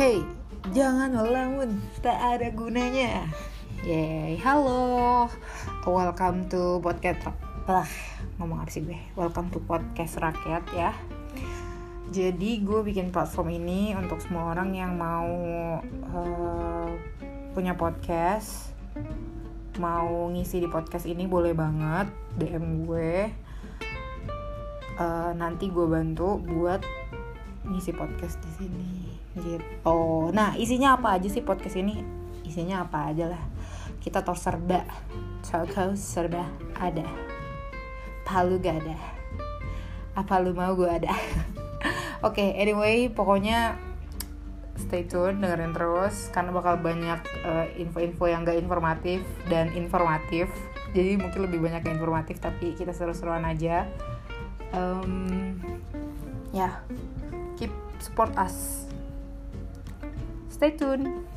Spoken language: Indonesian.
Hey, jangan melamun, tak ada gunanya. Yeay, halo. Welcome to podcast lah ngomong apa sih gue? Welcome to podcast rakyat ya. Jadi gue bikin platform ini untuk semua orang yang mau uh, punya podcast, mau ngisi di podcast ini boleh banget DM gue. Uh, nanti gue bantu buat ngisi podcast di sini gitu. Nah isinya apa aja sih podcast ini? Isinya apa aja lah. Kita tor serba, toko serba ada. Palu gak ada. Apa lu mau gue ada. Oke, okay, anyway, pokoknya stay tune dengerin terus karena bakal banyak info-info uh, yang gak informatif dan informatif. Jadi mungkin lebih banyak yang informatif tapi kita seru-seruan aja. Um, ya. Keep support us. Stay tuned.